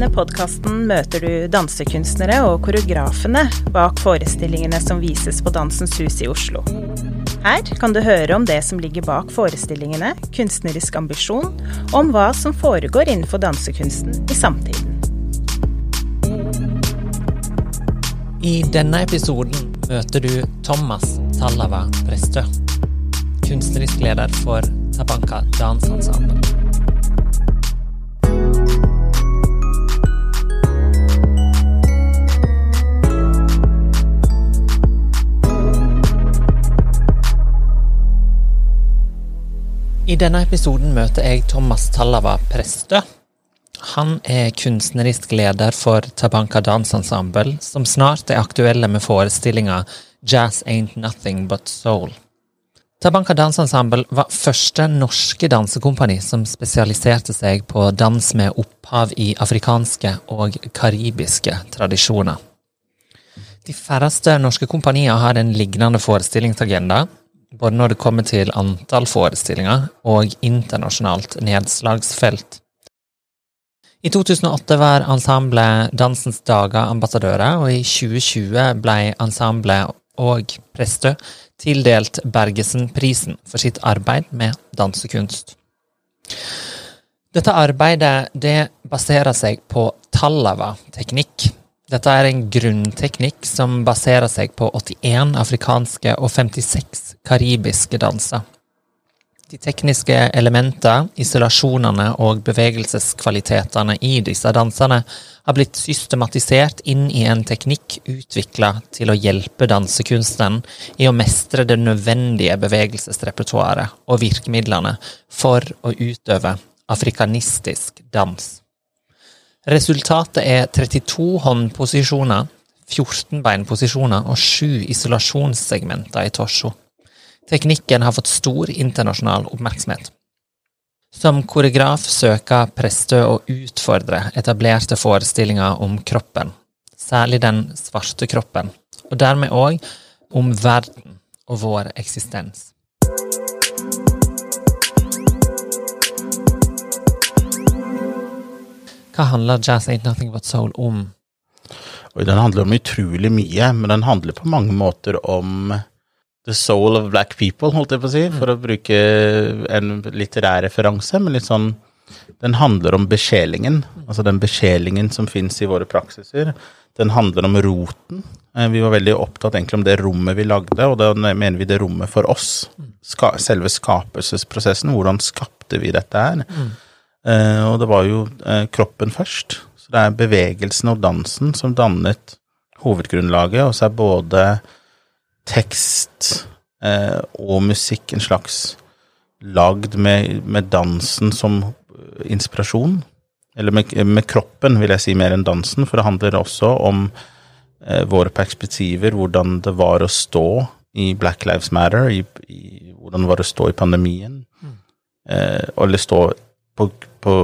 denne podkasten møter du dansekunstnere og koreografene bak forestillingene som vises på Dansens Hus i Oslo. Her kan du høre om det som ligger bak forestillingene, kunstnerisk ambisjon, og om hva som foregår innenfor dansekunsten i samtiden. I denne episoden møter du Thomas Tallava Prestø, kunstnerisk leder for Tabanka Dansensemble. I denne episoden møter jeg Thomas Tallava Prestø. Han er kunstnerisk leder for Tabanka Dance Ensemble, som snart er aktuelle med forestillinga Jazz Ain't Nothing But Soul. Tabanka Dance Ensemble var første norske dansekompani som spesialiserte seg på dans med opphav i afrikanske og karibiske tradisjoner. De færreste norske kompanier har en lignende forestillingsagenda, både når det kommer til antall forestillinger og internasjonalt nedslagsfelt. I 2008 var ensemblet Dansens Dager ambassadører, og i 2020 ble ensemblet og Prestø tildelt Bergesen-prisen for sitt arbeid med dansekunst. Dette arbeidet det baserer seg på Tallava-teknikk, dette er en grunnteknikk som baserer seg på 81 afrikanske og 56 karibiske danser. De tekniske elementene, isolasjonene og bevegelseskvalitetene i disse dansene har blitt systematisert inn i en teknikk utvikla til å hjelpe dansekunsten i å mestre det nødvendige bevegelsesrepertoaret og virkemidlene for å utøve afrikanistisk dans. Resultatet er 32 håndposisjoner, 14 beinposisjoner og 7 isolasjonssegmenter i torso. Teknikken har fått stor internasjonal oppmerksomhet. Som koreograf søker Prestø å utfordre etablerte forestillinger om kroppen, særlig den svarte kroppen, og dermed òg om verden og vår eksistens. Hva handler Jazz Ain't Nothing But Soul om? Og den handler om utrolig mye, men den handler på mange måter om the soul of black people, holdt jeg på å si, for å bruke en litterær referanse, men litt sånn Den handler om besjelingen, altså den besjelingen som fins i våre praksiser. Den handler om roten. Eh, vi var veldig opptatt egentlig om det rommet vi lagde, og da mener vi det rommet for oss. Selve skapelsesprosessen. Hvordan skapte vi dette her? Eh, og det var jo eh, kroppen først. Så det er bevegelsen og dansen som dannet hovedgrunnlaget, og så er både tekst eh, og musikk en slags lagd med, med dansen som inspirasjon. Eller med, med, kroppen, vil jeg si, mer enn dansen, for det handler også om eh, våre perspektiver, hvordan det var å stå i Black Lives Matter, i, i, hvordan det var å stå i pandemien, mm. eh, eller stå på, på,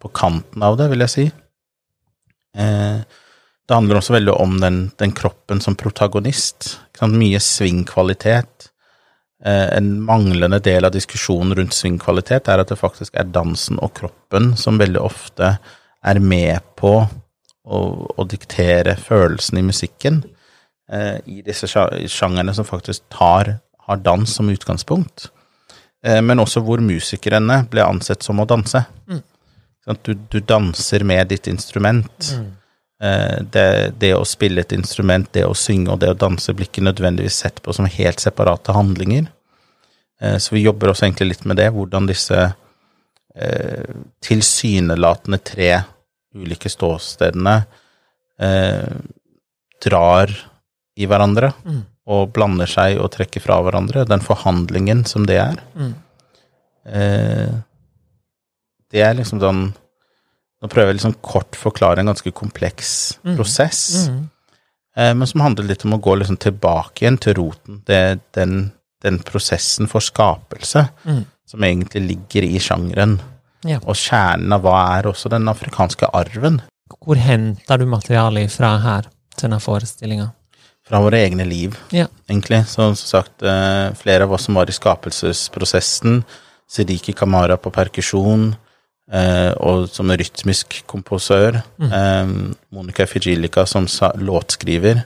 på, kanten av det, vil jeg si. Eh, det handler også veldig om den, den kroppen som protagonist. Mye svingkvalitet. Eh, en manglende del av diskusjonen rundt svingkvalitet er at det faktisk er dansen og kroppen som veldig ofte er med på å, å diktere følelsen i musikken. Eh, I disse sjangerne som faktisk tar, har dans som utgangspunkt. Eh, men også hvor musikerne ble ansett som å danse. Mm. Du, du, danser med ditt instrument. Mm. Eh, det, det, å spille et instrument, det å synge og det å danse blir ikke nødvendigvis sett på som helt separate handlinger. Eh, så vi jobber også egentlig litt med det, hvordan disse tilsynelatende tre ulike ståstedene drar i hverandre. Mm og blander seg og trekker fra hverandre. Den forhandlingen som det er. Mm. Eh, det er liksom sånn Nå prøver jeg liksom kort forklare en ganske kompleks mm. prosess, mm. Eh, men som handler litt om å gå liksom tilbake igjen til roten. Det, den, den prosessen for skapelse mm. som egentlig ligger i sjangeren. Ja. Og kjernen av hva er også den afrikanske arven. Hvor henter du materialet fra her til denne forestillinga? Fra våre egne liv, ja. egentlig. Så som sagt, eh, flere av oss som var i skapelsesprosessen, Sidiki Kamara på perkusjon, eh, og som rytmisk komposør. Eh, Monica Fijilika som låtskriver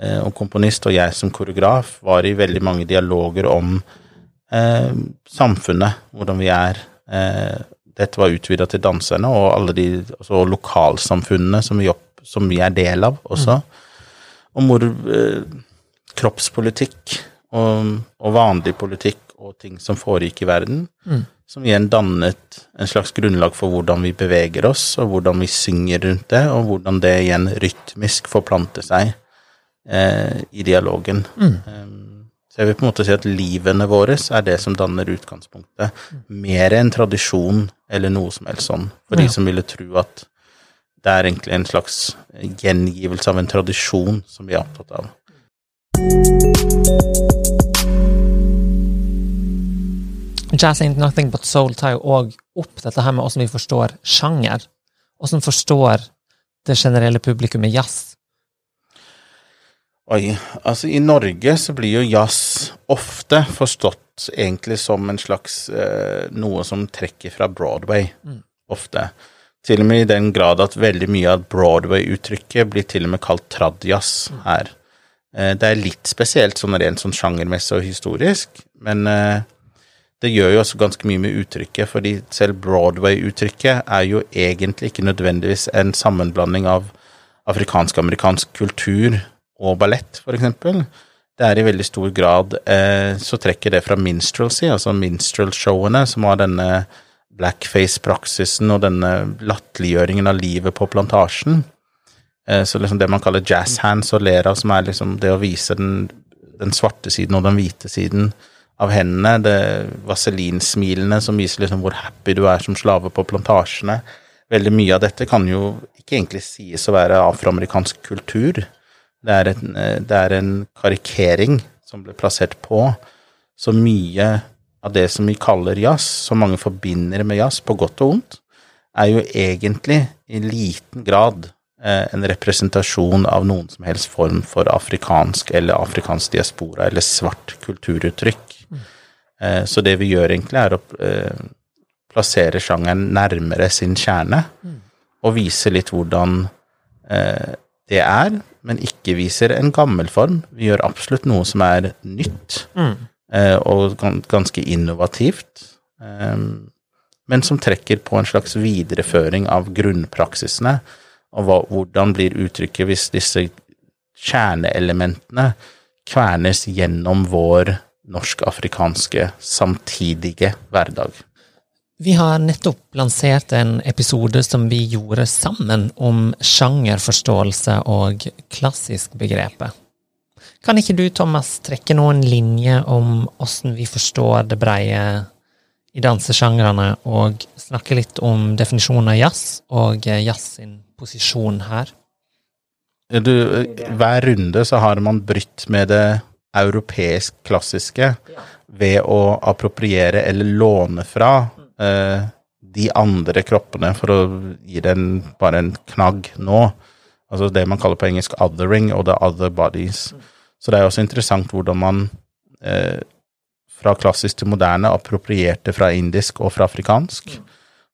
eh, og komponist, og jeg som koreograf, var i veldig mange dialoger om eh, samfunnet, hvordan vi er. Eh, dette var utvida til danserne og alle de altså lokalsamfunnene som vi, opp, som vi er del av også. Om hvor eh, kroppspolitikk og, og vanlig politikk og ting som foregikk i verden, som igjen dannet en slags grunnlag for hvordan vi beveger oss, og hvordan vi synger rundt det, og hvordan det igjen rytmisk forplanter seg eh, i dialogen. Um, så jeg vil på en måte si at livene våre er det som danner utgangspunktet, mer enn tradisjon eller noe som helst sånn, for de som ville tro at det er egentlig en slags gjengivelse av en tradisjon som vi er opptatt av. Jazz Ain't Nothing But Soul tar jo òg opp dette her med åssen vi forstår sjanger. Åssen forstår det generelle publikummet jazz. Oi, altså i Norge så blir jo jazz ofte forstått egentlig som en slags eh, noe som trekker fra Broadway, ofte. Til og med i den grad at veldig mye av Broadway-uttrykket blir til og med kalt tradjazz her. Eh, det er litt spesielt sånn rent sånn sjangermessig og historisk, men eh, det gjør jo også ganske mye med uttrykket, fordi selv Broadway-uttrykket er jo egentlig ikke nødvendigvis en sammenblanding av afrikansk-amerikansk kultur og ballett, for eksempel. Det er i veldig stor grad eh, så trekker det fra minstrelsy, altså minstrel-showene, som har denne blackface-praksisen og denne latterliggjøringen av livet på plantasjen. Eh, så liksom det man kaller jazz hands og lera, som er liksom det å vise den, den svarte siden og den hvite siden av hendene, det vaselinsmilene som viser liksom hvor happy du er som slave på plantasjene. Veldig mye av dette kan jo ikke egentlig sies å være afroamerikansk kultur. Det er, en, eh, det er en karikering som ble plassert på. Så mye av det som vi kaller jazz, som mange forbinder med jazz, på godt og vondt, er jo egentlig i liten grad eh, en representasjon av noen som helst form for afrikansk eller afrikansk diaspora eller svart kulturuttrykk. Eh, så det vi gjør egentlig, er å eh, plassere sjangeren nærmere sin kjerne, og vise litt hvordan eh, det er, men ikke viser en gammel form. Vi gjør absolutt noe som er nytt, eh, og ganske innovativt, eh, men som trekker på en slags videreføring av grunnpraksisene, og hvordan blir uttrykket hvis disse kjerneelementene kvernes gjennom vår norsk-afrikanske samtidige hverdag. Vi har nettopp lansert en episode som vi gjorde sammen om sjangerforståelse og klassisk begrepet. Kan ikke du, Thomas, trekke noen linjer om åssen vi forstår det breie i dansesjangrene, og snakke litt om definisjonen av jazz og jazz sin posisjon her? Du, hver runde så har man brytt med det europeisk klassiske ved å appropriere eller låne fra eh, de andre kroppene, for å gi det en, bare en knagg nå. Altså det man kaller på engelsk 'othering' og 'the other bodies'. Så det er også interessant hvordan man eh, fra klassisk til moderne approprierte fra indisk og fra afrikansk.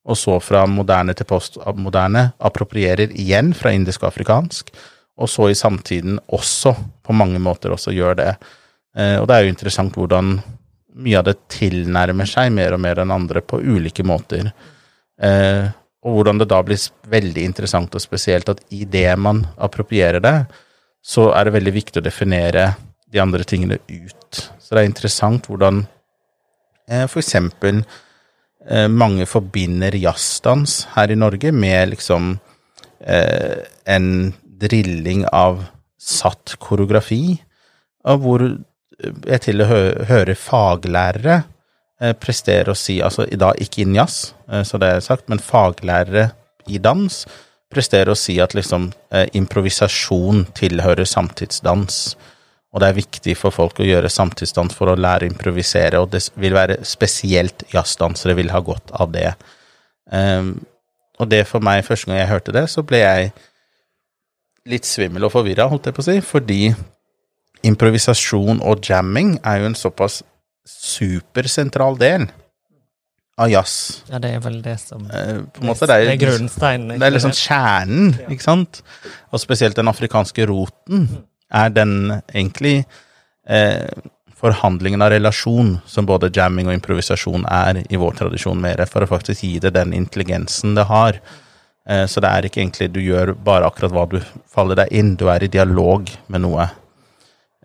Og så fra moderne til postmoderne approprierer igjen fra indisk og afrikansk. Og så i samtiden også på mange måter også gjør det. Eh, og det er jo interessant hvordan mye av det tilnærmer seg mer og mer enn andre på ulike måter. Eh, og hvordan det da blir veldig interessant og spesielt at i det man approprierer det, så er det veldig viktig å definere de andre tingene ut. Så det er interessant hvordan eh, for eksempel eh, mange forbinder jazzdans her i Norge med liksom eh, en drilling av satt koreografi, og hvor jeg til og hø hører faglærere eh, prestere å si, altså i dag ikke innen jazz, eh, så det er sagt, men faglærere i dans presterer å si at liksom eh, improvisasjon tilhører samtidsdans, og det er viktig for folk å gjøre samtidsdans for å lære å improvisere, og det vil være spesielt jazzdansere vil ha godt av det. Um, og det for meg, første gang jeg hørte det, så ble jeg litt svimmel og forvirra, holdt jeg på å si, fordi improvisasjon og jamming er jo en såpass supersentral del av jazz. Ja, det er vel det som Eh, på en måte, det er, det er grunnsteinen. det er liksom kjernen, ikke sant? Og spesielt den afrikanske roten er den egentlig eh, forhandlingen av relasjon, som både jamming og improvisasjon er i vår tradisjon mer, for å faktisk gi det den intelligensen det har. Eh, så det er ikke egentlig du gjør bare akkurat hva du faller deg inn, du er i dialog med noe.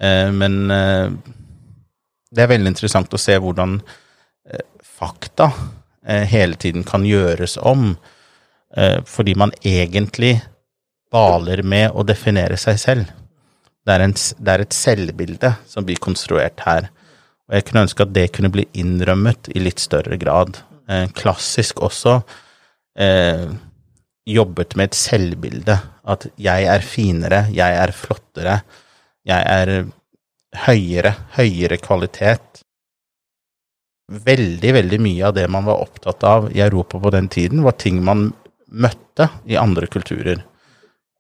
Eh, men eh, det er veldig interessant å se hvordan eh, fakta eh, hele tiden kan gjøres om, eh, fordi man egentlig baler med å definere seg selv. Det er, en, det er et selvbilde som blir konstruert her. Og jeg kunne ønske at det kunne bli innrømmet i litt større grad. Eh, klassisk også eh, jobbet med et selvbilde. At jeg er finere, jeg er flottere, jeg er høyere, høyere kvalitet. Veldig, veldig mye av det man var opptatt av i Europa på den tiden, var ting man møtte i andre kulturer.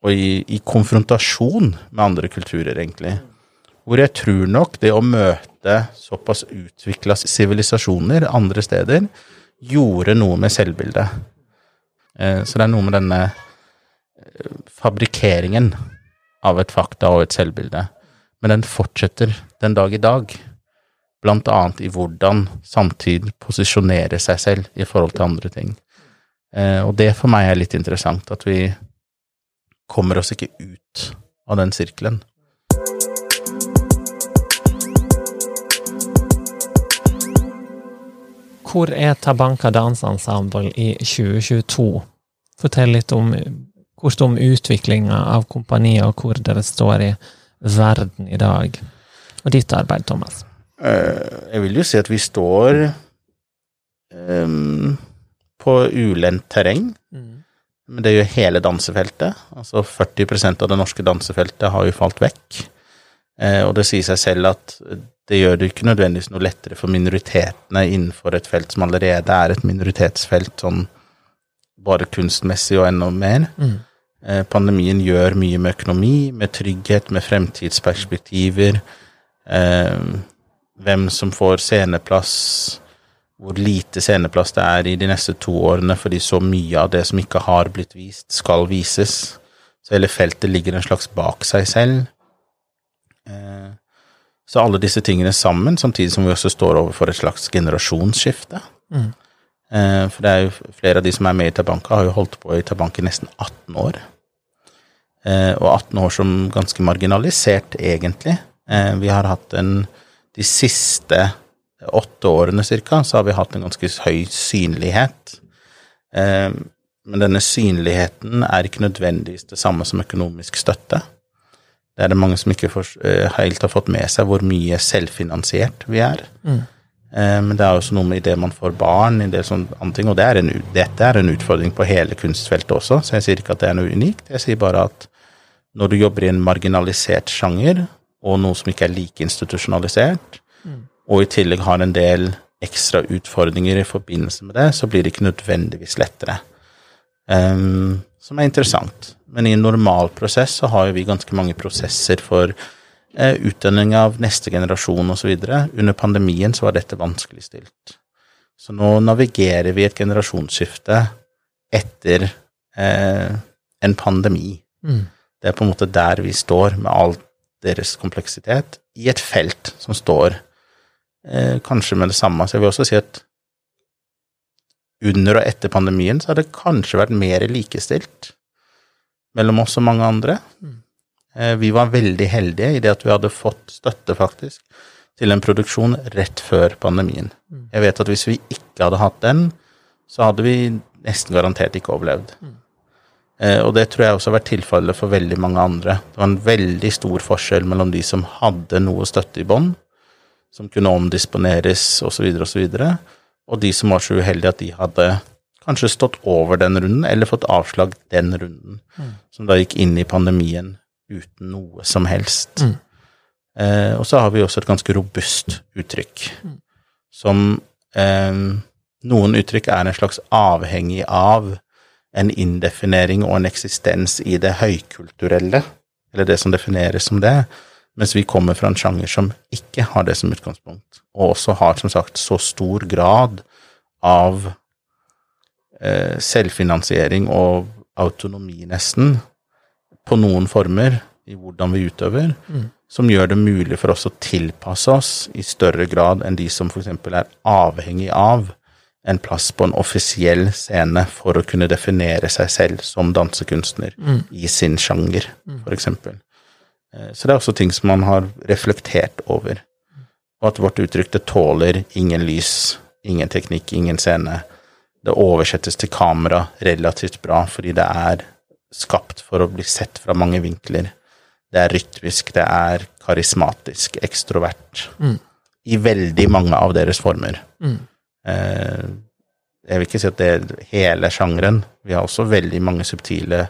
Og i, i konfrontasjon med andre kulturer, egentlig. Hvor jeg tror nok det å møte såpass utvikla sivilisasjoner andre steder, gjorde noe med selvbildet. Eh, Så det er noe med denne eh, fabrikkeringen av et fakta og et selvbilde. Men den fortsetter den dag i dag, blant annet i hvordan samtid posisjonerer seg selv i forhold til andre ting. Eh, Og det for meg er litt interessant, at vi kommer oss ikke ut av den sirkelen. Hvor er Tabanka Dansensemble i 2022? Fortell litt om om utviklinga av kompaniet, og hvor dere står i verden i dag. Og ditt arbeid, Thomas. Eh, Jeg vil jo si at vi står um, på ulendt terreng. Men det gjør hele dansefeltet. Altså 40% av det norske dansefeltet har jo falt vekk. Eh, og det sier seg selv at det gjør det ikke nødvendigvis noe lettere for minoritetene innenfor et felt som allerede er et minoritetsfelt, sånn bare kunstmessig og enda mer. Eh, pandemien gjør mye med økonomi, med trygghet, med fremtidsperspektiver. Eh, hvem som får sceneplass, hvor lite sceneplass det er i de neste to årene, fordi så mye av det som ikke har blitt vist, skal vises. Så hele feltet ligger en slags bak seg selv. Eh, Så alle disse tingene sammen, samtidig som vi også står overfor et slags generasjonsskifte. Eh, For det er jo flere av de som er med i Tabanka, har jo holdt på i Tabanka i nesten 18 år. Eh, Og 18 år som ganske marginalisert, egentlig. Eh, Vi har hatt en De siste åtte årene cirka, så har vi hatt en ganske høy synlighet. Eh, Men denne synligheten er ikke nødvendigvis det samme som økonomisk støtte. Det er det mange som ikke eh, helt har fått med seg hvor mye selvfinansiert vi er. Eh, Men det er også noe med idet man får barn, i det sånne andre ting, og det er en, dette er en utfordring på hele kunstfeltet også, så jeg sier ikke at det er noe unikt. Jeg sier bare at når du jobber i en marginalisert sjanger, og noe som ikke er like institusjonalisert, og i tillegg har en del ekstra utfordringer i forbindelse med det, så blir det ikke nødvendigvis lettere. Um, som er interessant. Men i en normal prosess så har jo vi ganske mange prosesser for eh, utdanning av neste generasjon osv. Under pandemien så var dette vanskelig stilt. Så nå navigerer vi et generasjonsskifte etter eh, en pandemi. Det er på en måte der vi står med all deres kompleksitet, i et felt som står eh, kanskje med det samme. Så jeg vil også si at under og etter pandemien så har det kanskje vært mer likestilt mellom oss og mange andre. Eh, Vi var veldig heldige i det at vi hadde fått støtte, faktisk, til en produksjon rett før pandemien. Jeg vet at hvis vi ikke hadde hatt den, så hadde vi nesten garantert ikke overlevd. Eh, Og det tror jeg også har vært tilfellet for veldig mange andre. Det var en veldig stor forskjell mellom de som hadde noe støtte i bånn, som kunne omdisponeres osv., osv., og de som var så uheldige at de hadde kanskje stått over den runden, eller fått avslag den runden, som da gikk inn i pandemien uten noe som helst. Eh, og så har vi også et ganske robust uttrykk, som eh, Noen uttrykk er en slags avhengig av en indefinering og en eksistens i det høykulturelle, eller det som defineres som det, mens vi kommer fra en sjanger som ikke har det som utgangspunkt, og også har som sagt så stor grad av eh, selvfinansiering og autonomi, nesten, på noen former i hvordan vi utøver, som gjør det mulig for oss å tilpasse oss i større grad enn de som f.eks. er avhengig av en plass på en offisiell scene for å kunne definere seg selv som dansekunstner i sin sjanger, f.eks. Eh, Så det er også ting som man har reflektert over. Og at vårt uttrykk det tåler ingen lys, ingen teknikk, ingen scene. Det oversettes til kamera relativt bra fordi det er skapt for å bli sett fra mange vinkler. Det er rytmisk, det er karismatisk, ekstrovert. I veldig mange av deres former. Eh, jeg vil ikke si at det er hele sjangeren. Vi har også veldig mange subtile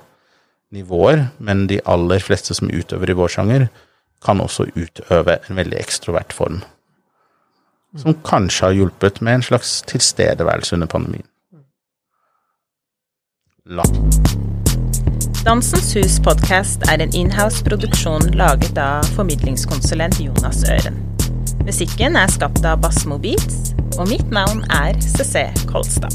nivåer, men de aller fleste som utøver i vår sjanger, kan også utøve en veldig ekstrovert form. Som kanskje har hjulpet med en slags tilstedeværelse under pandemien. La. Dansens Hus podkast er en inhouse-produksjon laget av formidlingskonsulent Jonas Øren. Musikken er skapt av Bassmo Beats, og mitt navn er CC Kolstad.